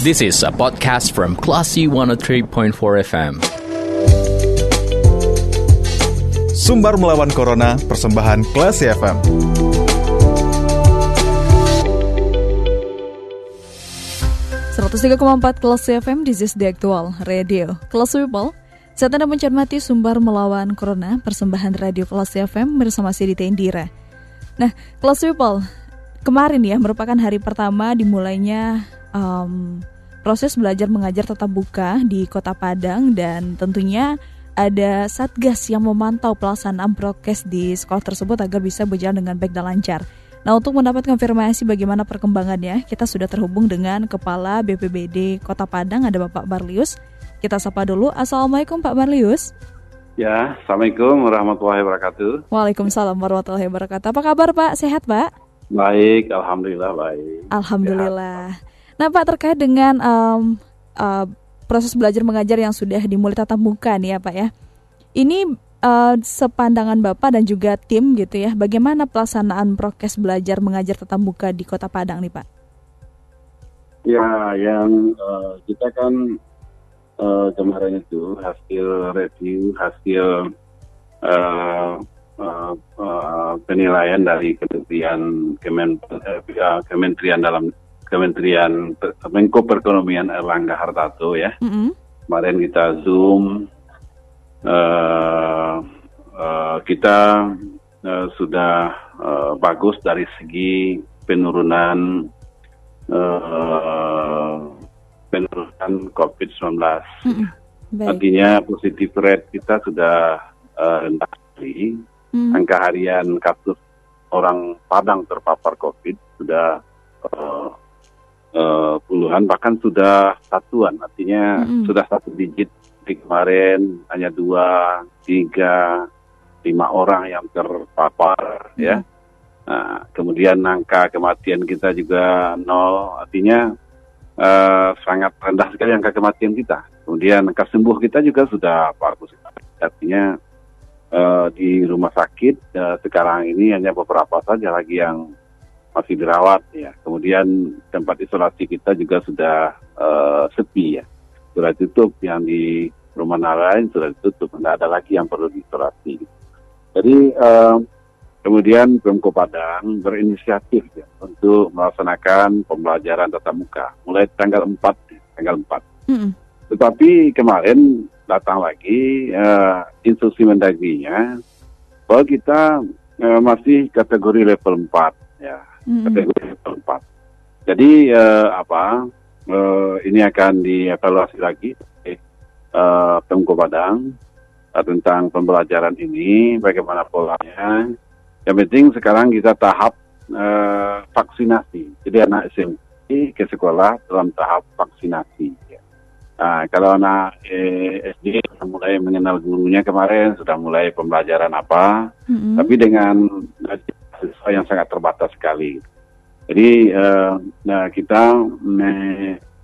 This is a podcast from Classy 103.4 FM. Sumbar melawan Corona, persembahan Classy FM. empat Kelas FM, this is the actual radio. Kelas People, saat Anda mencermati sumber melawan Corona, persembahan radio Kelas FM bersama Sidita Indira. Nah, Kelas People, kemarin ya merupakan hari pertama dimulainya um, proses belajar mengajar tetap buka di Kota Padang dan tentunya ada satgas yang memantau pelaksanaan prokes di sekolah tersebut agar bisa berjalan dengan baik dan lancar. Nah, untuk mendapat konfirmasi bagaimana perkembangannya, kita sudah terhubung dengan Kepala BPBD Kota Padang, ada Bapak Barlius. Kita sapa dulu. Assalamualaikum Pak Barlius. Ya, Assalamualaikum warahmatullahi wabarakatuh. Waalaikumsalam warahmatullahi wabarakatuh. Apa kabar Pak? Sehat Pak? Baik, Alhamdulillah baik. Alhamdulillah. Sehat. Nah Pak, terkait dengan um, uh, proses belajar mengajar yang sudah dimulai tatap muka nih ya Pak ya. Ini uh, sepandangan Bapak dan juga tim gitu ya, bagaimana pelaksanaan prokes belajar mengajar tetap muka di Kota Padang nih Pak? Ya, yang uh, kita kan uh, kemarin itu hasil review, hasil uh, uh, uh, penilaian dari Kementerian Kemen, uh, Kementerian dalam Kementerian Menko Perekonomian Erlangga Hartarto ya. Mm -hmm. Kemarin kita zoom uh, uh, kita uh, sudah uh, bagus dari segi penurunan uh, penurunan COVID-19. Mm-hmm. Artinya positif rate kita sudah uh, rendah sekali. Mm. Angka harian kasus orang Padang terpapar COVID sudah uh, uh, puluhan bahkan sudah satuan. Artinya mm-hmm. sudah satu digit seperti kemarin hanya dua, tiga, lima orang yang terpapar hmm. ya. Nah, kemudian angka kematian kita juga nol, artinya uh, sangat rendah sekali angka kematian kita. Kemudian angka sembuh kita juga sudah bagus. Artinya uh, di rumah sakit uh, sekarang ini hanya beberapa saja lagi yang masih dirawat ya. Kemudian tempat isolasi kita juga sudah uh, sepi ya. Sudah tutup yang di rumah lain sudah ditutup, tidak ada lagi yang perlu diisolasi. Jadi uh, kemudian Pemko Padang berinisiatif ya, untuk melaksanakan pembelajaran tatap muka mulai tanggal 4, tanggal 4. Hmm. Tetapi kemarin datang lagi uh, instruksi mendagrinya bahwa kita uh, masih kategori level 4 ya, hmm. kategori level 4. Jadi uh, apa? Uh, ini akan dievaluasi lagi uh, Pemko Padang uh, tentang pembelajaran ini, bagaimana polanya. Yang penting sekarang kita tahap uh, vaksinasi. Jadi anak SMP ke sekolah dalam tahap vaksinasi. Nah, kalau anak eh, SD sudah mulai mengenal gurunya kemarin, sudah mulai pembelajaran apa, mm-hmm. tapi dengan siswa yang sangat terbatas sekali. Jadi uh, nah kita me,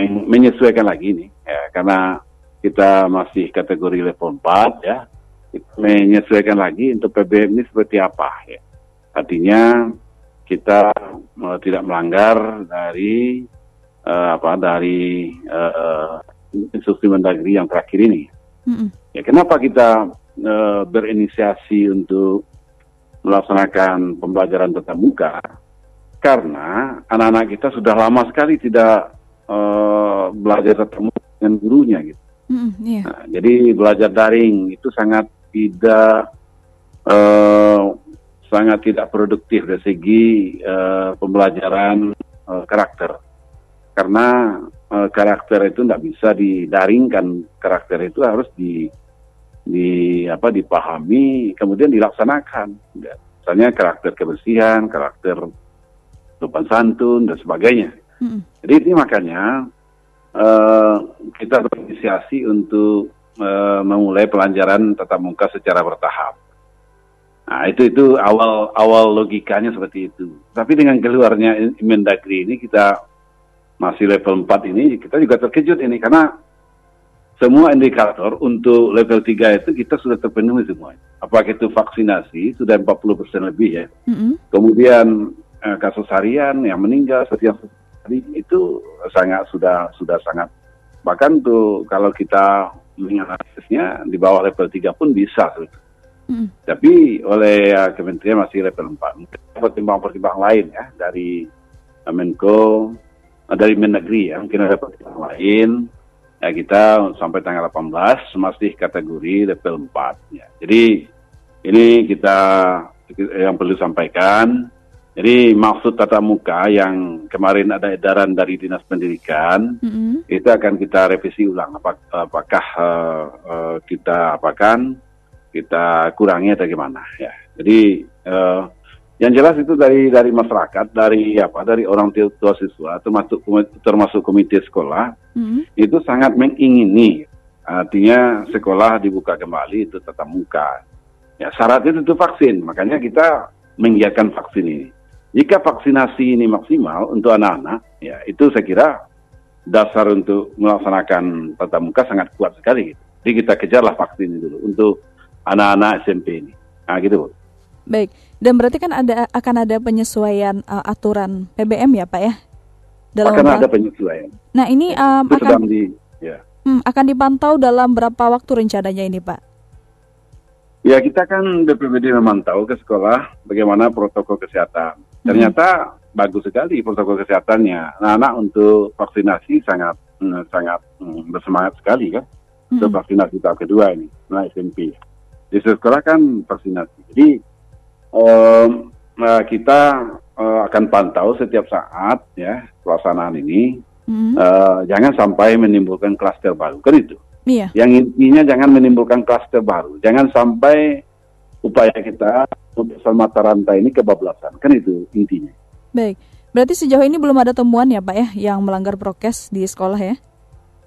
me, menyesuaikan lagi nih, ya, karena kita masih kategori level 4 ya. Kita menyesuaikan lagi untuk PBM ini seperti apa ya. Artinya kita uh, tidak melanggar dari uh, apa dari uh, instruksi Mendagri yang terakhir ini. Mm-hmm. Ya kenapa kita uh, berinisiasi untuk melaksanakan pembelajaran tetap muka? Karena anak-anak kita sudah lama sekali tidak uh, belajar tetap muka dengan gurunya gitu. Mm, yeah. nah, jadi belajar daring itu sangat tidak uh, sangat tidak produktif dari segi uh, pembelajaran uh, karakter karena uh, karakter itu tidak bisa didaringkan karakter itu harus di di apa dipahami kemudian dilaksanakan misalnya karakter kebersihan karakter sopan santun dan sebagainya mm. jadi ini makanya uh, kita berinisiasi untuk uh, memulai pelajaran tatap muka secara bertahap. Nah, itu itu awal awal logikanya seperti itu. Tapi dengan keluarnya Mendagri ini kita masih level 4 ini kita juga terkejut ini karena semua indikator untuk level 3 itu kita sudah terpenuhi semua. Apakah itu vaksinasi sudah 40% lebih ya. Mm -hmm. Kemudian eh, kasus harian yang meninggal yang Jadi itu sangat sudah sudah sangat bahkan tuh kalau kita menganalisisnya di bawah level 3 pun bisa. Hmm. Tapi oleh ya, kementerian masih level 4. Pertimbangan-pertimbangan lain ya dari Menko, dari Mendagri ya mungkin ada pertimbangan lain. Ya kita sampai tanggal 18 masih kategori level 4 ya. Jadi ini kita yang perlu sampaikan jadi maksud tatap muka yang kemarin ada edaran dari Dinas Pendidikan mm-hmm. itu akan kita revisi ulang apakah, apakah uh, uh, kita apakan kita kurangi atau gimana ya. Jadi uh, yang jelas itu dari dari masyarakat, dari apa, dari orang tua siswa, termasuk termasuk komite sekolah, mm-hmm. itu sangat mengingini artinya sekolah dibuka kembali itu tatap muka. Ya syaratnya itu vaksin, makanya kita menggiatkan vaksin ini. Jika vaksinasi ini maksimal untuk anak-anak, ya itu saya kira dasar untuk melaksanakan tatap muka sangat kuat sekali. Gitu. Jadi kita kejarlah vaksin ini dulu untuk anak-anak SMP ini. Nah gitu Bu. Baik, dan berarti kan ada akan ada penyesuaian uh, aturan PBM ya Pak ya? Dalam akan ada penyesuaian. Nah ini um, akan di, ya. hmm, akan dipantau dalam berapa waktu rencananya ini Pak? Ya kita kan BPBD memantau ke sekolah bagaimana protokol kesehatan. Hmm. Ternyata hmm. bagus sekali protokol kesehatannya. Anak-anak untuk vaksinasi sangat hmm, sangat hmm, bersemangat sekali kan. Hmm. Untuk vaksinasi tahap kedua ini, nah SMP. Di sekolah kan vaksinasi. Jadi um, kita uh, akan pantau setiap saat ya pelaksanaan ini. Hmm. Uh, jangan sampai menimbulkan klaster baru kan itu. Iya. Yang intinya jangan menimbulkan klaster baru. Jangan sampai upaya kita untuk mata rantai ini kebablasan. Kan itu intinya. Baik. Berarti sejauh ini belum ada temuan ya Pak ya yang melanggar prokes di sekolah ya?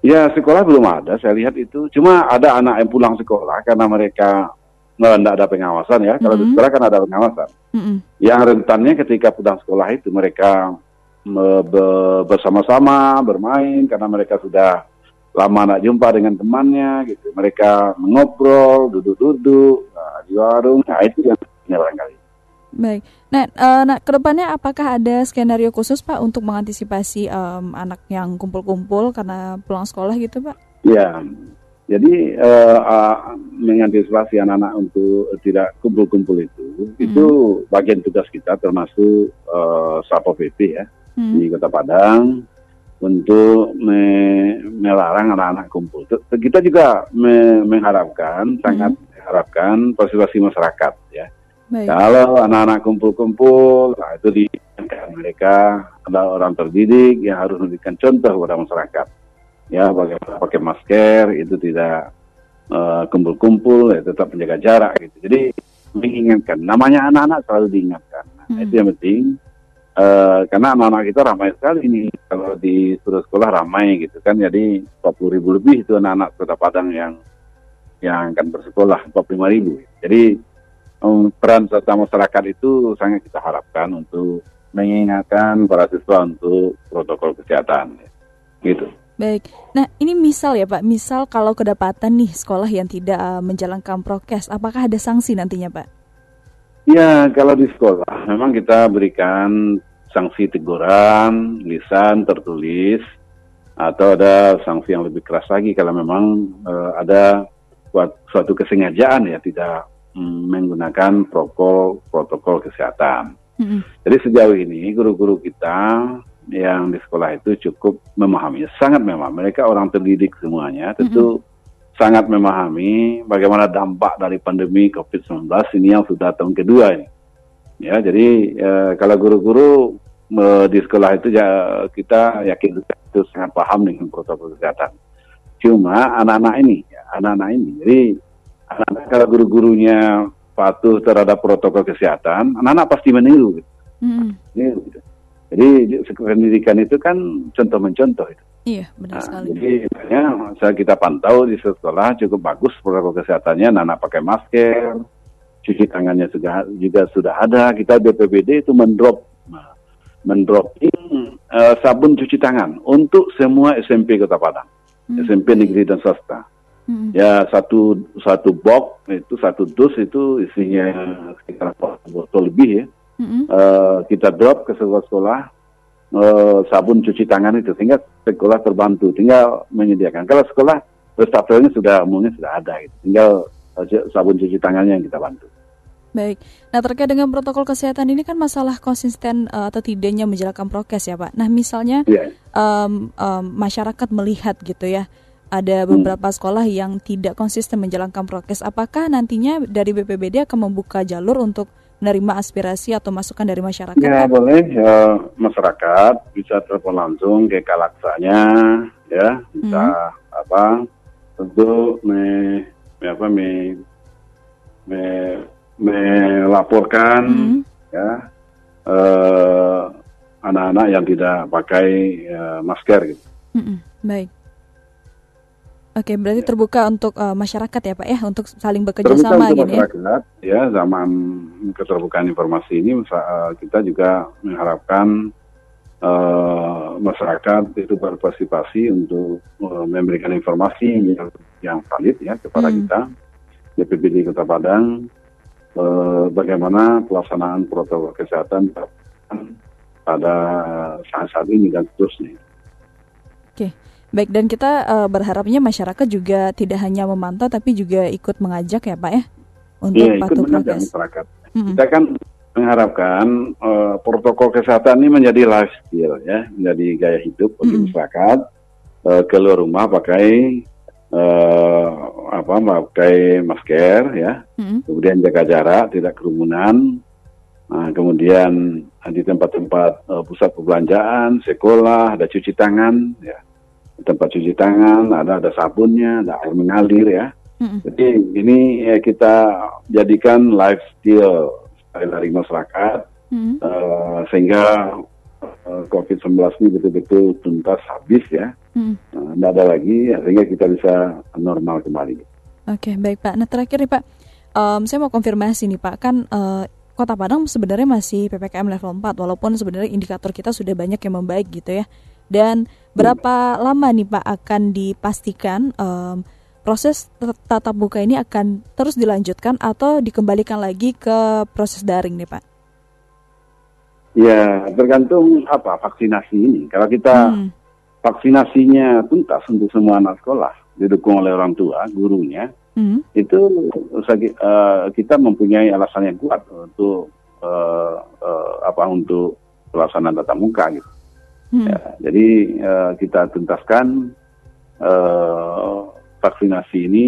Ya sekolah belum ada. Saya lihat itu. Cuma ada anak yang pulang sekolah karena mereka tidak ada pengawasan ya. Kalau mm -hmm. di sekolah kan ada pengawasan. Mm -hmm. Yang rentannya ketika pulang sekolah itu mereka bersama-sama bermain karena mereka sudah lama nak jumpa dengan temannya gitu. Mereka mengobrol, duduk-duduk nah, di warung. Nah itu yang barangkali. Baik. Nah, uh, nah ke depannya apakah ada skenario khusus Pak untuk mengantisipasi um, anak yang kumpul-kumpul karena pulang sekolah gitu Pak? Ya, jadi uh, uh, mengantisipasi anak-anak untuk tidak kumpul-kumpul itu, hmm. itu bagian tugas kita termasuk uh, Sapo PP ya hmm. di Kota Padang untuk me melarang anak-anak kumpul. Kita juga me mengharapkan, hmm. sangat mengharapkan partisipasi masyarakat ya. Baik. Kalau anak-anak kumpul-kumpul, nah itu diingatkan mereka adalah orang terdidik yang harus memberikan contoh kepada masyarakat. Ya, bagaimana pakai masker, itu tidak uh, kumpul-kumpul, ya, tetap menjaga jarak gitu. Jadi mengingatkan, namanya anak-anak selalu diingatkan. Nah, hmm. Itu yang penting Uh, karena anak-anak kita ramai sekali ini kalau di sekolah ramai gitu kan jadi 40 ribu lebih itu anak-anak kota Padang yang yang akan bersekolah 45 ribu jadi um, peran serta masyarakat itu sangat kita harapkan untuk mengingatkan para siswa untuk protokol kesehatan gitu. Baik, nah ini misal ya Pak, misal kalau kedapatan nih sekolah yang tidak uh, menjalankan prokes, apakah ada sanksi nantinya Pak? Ya, kalau di sekolah memang kita berikan sanksi teguran, lisan, tertulis, atau ada sanksi yang lebih keras lagi kalau memang uh, ada suatu kesengajaan ya tidak mm, menggunakan protokol protokol kesehatan. Mm-hmm. Jadi sejauh ini guru-guru kita yang di sekolah itu cukup memahami, sangat memahami. Mereka orang terdidik semuanya, tentu mm-hmm sangat memahami bagaimana dampak dari pandemi COVID-19 ini yang sudah tahun kedua ini. Ya, jadi eh, kalau guru-guru eh, di sekolah itu ya kita yakin itu sangat paham dengan protokol kesehatan. Cuma anak-anak ini, ya, anak-anak ini, jadi anak-anak kalau guru-gurunya patuh terhadap protokol kesehatan, anak-anak pasti meniru. Gitu. Hmm. Meniru, gitu. Jadi pendidikan itu kan contoh mencontoh itu. Iya, benar nah, sekali. Jadi makanya saya kita pantau di sekolah cukup bagus protokol kesehatannya, anak pakai masker, cuci tangannya juga juga sudah ada. Kita BPBD itu mendrop mendroping uh, sabun cuci tangan untuk semua SMP Kota Padang, hmm. SMP negeri dan swasta. Hmm. Ya satu satu box itu satu dus itu isinya sekitar botol lebih ya. Hmm. Uh, kita drop ke sekolah-sekolah uh, sabun cuci tangan itu sehingga sekolah terbantu tinggal menyediakan. Kalau sekolah wastafel sudah umumnya sudah ada gitu. Tinggal uh, sabun cuci tangannya yang kita bantu. Baik. Nah terkait dengan protokol kesehatan ini kan masalah konsisten uh, atau tidaknya menjalankan prokes ya Pak. Nah misalnya yeah. um, um, masyarakat melihat gitu ya ada hmm. beberapa hmm. sekolah yang tidak konsisten menjalankan prokes. Apakah nantinya dari BPBD akan membuka jalur untuk menerima aspirasi atau masukan dari masyarakat? Ya boleh. Ya, masyarakat bisa telepon langsung ke kalaksanya, ya bisa hmm. apa? Tentu me, me apa me, me melaporkan hmm. ya uh, anak-anak yang tidak pakai uh, masker gitu. Hmm, baik. Oke, berarti ya. terbuka untuk uh, masyarakat ya Pak ya, untuk saling bekerja terbuka sama gitu ya? masyarakat, ya. ya. Zaman keterbukaan informasi ini, uh, kita juga mengharapkan uh, masyarakat itu berpartisipasi untuk uh, memberikan informasi yang, yang valid ya kepada hmm. kita, BPBD Kota Padang, eh, bagaimana pelaksanaan protokol kesehatan pada saat-saat ini dan seterusnya. Oke, baik dan kita uh, berharapnya masyarakat juga tidak hanya memantau tapi juga ikut mengajak ya Pak ya untuk iya, patuh prokes. masyarakat. Mm-hmm. Kita kan mengharapkan uh, protokol kesehatan ini menjadi lifestyle ya, menjadi gaya hidup bagi mm-hmm. masyarakat. Uh, keluar rumah pakai uh, apa memakai masker ya, hmm. kemudian jaga jarak, tidak kerumunan, nah, kemudian di tempat-tempat uh, pusat perbelanjaan, sekolah ada cuci tangan ya, tempat cuci tangan ada ada sabunnya, ada air mengalir ya. Hmm. Jadi ini ya, kita jadikan lifestyle dari masyarakat hmm. uh, sehingga uh, COVID-19 ini betul-betul tuntas habis ya hmm. nah, ada lagi sehingga kita bisa normal kembali. Oke, okay, baik Pak. Nah terakhir nih Pak, um, saya mau konfirmasi nih Pak, kan uh, Kota Padang sebenarnya masih ppkm level 4 walaupun sebenarnya indikator kita sudah banyak yang membaik gitu ya. Dan berapa hmm. lama nih Pak akan dipastikan um, proses tatap muka ini akan terus dilanjutkan atau dikembalikan lagi ke proses daring nih Pak? Ya tergantung apa vaksinasi ini. Kalau kita hmm vaksinasinya tuntas untuk semua anak sekolah, didukung oleh orang tua, gurunya, hmm. itu uh, kita mempunyai alasan yang kuat untuk uh, uh, apa untuk pelaksanaan tatap muka gitu. Hmm. Ya, jadi uh, kita tuntaskan uh, vaksinasi ini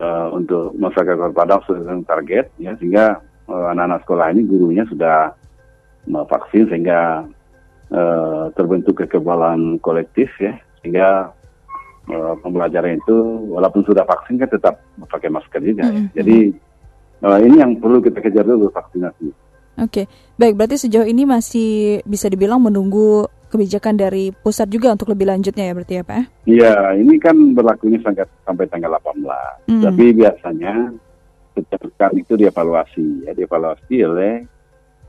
uh, untuk masyarakat Kota Padang sesuai target, ya sehingga uh, anak-anak sekolah ini gurunya sudah vaksin sehingga uh, terbentuk kekebalan kolektif ya sehingga uh, pembelajaran itu walaupun sudah vaksin kan tetap pakai masker juga. Mm -hmm. Jadi uh, ini yang perlu kita kejar dulu vaksinasi. Oke, okay. baik berarti sejauh ini masih bisa dibilang menunggu kebijakan dari pusat juga untuk lebih lanjutnya ya berarti ya Pak? Iya, ini kan berlakunya sampai, sampai tanggal 18. Mm. Tapi biasanya setiap kali itu dievaluasi ya, dievaluasi oleh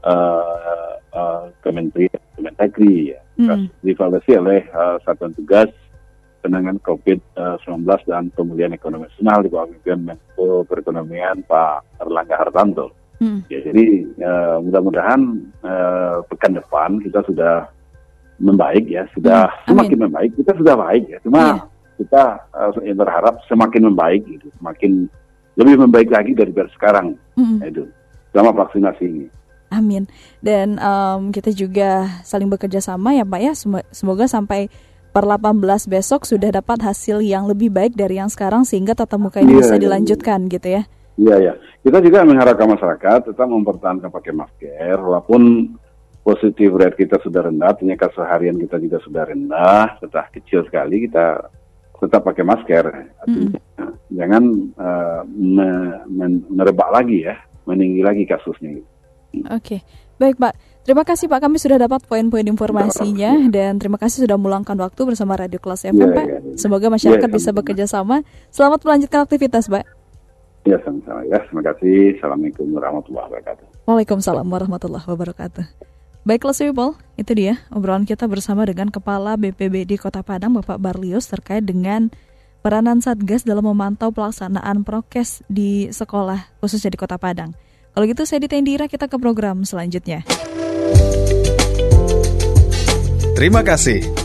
uh, uh, Kementerian Kemendagri ya, hmm. dievaluasi oleh uh, Satuan Tugas Penanganan COVID-19 dan Pemulihan Ekonomi Nasional di bawah pimpinan Menko Perekonomian Pak Erlangga Hartanto. Hmm. Ya, jadi uh, mudah-mudahan uh, pekan depan kita sudah membaik ya, sudah hmm. semakin membaik. Kita sudah baik ya, cuma yeah. kita uh, berharap semakin membaik gitu, semakin lebih membaik lagi dari sekarang. Hmm. Ya, itu selama vaksinasi ini. Amin. Dan um, kita juga saling bekerja sama ya Pak ya. Semoga sampai per 18 besok sudah dapat hasil yang lebih baik dari yang sekarang sehingga tatap muka ini yeah, bisa iya, iya. dilanjutkan yeah. gitu ya. Iya ya. Kita juga mengharapkan masyarakat tetap mempertahankan pakai masker walaupun positif rate kita sudah rendah, ternyata harian kita juga sudah rendah, tetap kecil sekali kita tetap pakai masker. Artinya, mm. Jangan uh, me, merebak lagi ya, meninggi lagi kasusnya. Oke, baik Pak. Terima kasih Pak, kami sudah dapat poin-poin informasinya dan terima kasih sudah meluangkan waktu bersama Radio Kelas FM ya, Pak. Ya, ya. Semoga masyarakat ya, bisa bekerja sama. Selamat melanjutkan aktivitas Pak. Ya, sama-sama. Ya, terima kasih. Assalamualaikum warahmatullahi wabarakatuh. Waalaikumsalam warahmatullahi wabarakatuh. Baik Kelas People, itu dia obrolan kita bersama dengan Kepala BPBD Kota Padang Bapak Barlius terkait dengan peranan Satgas dalam memantau pelaksanaan prokes di sekolah khususnya di Kota Padang. Kalau gitu saya Dita Indira kita ke program selanjutnya. Terima kasih.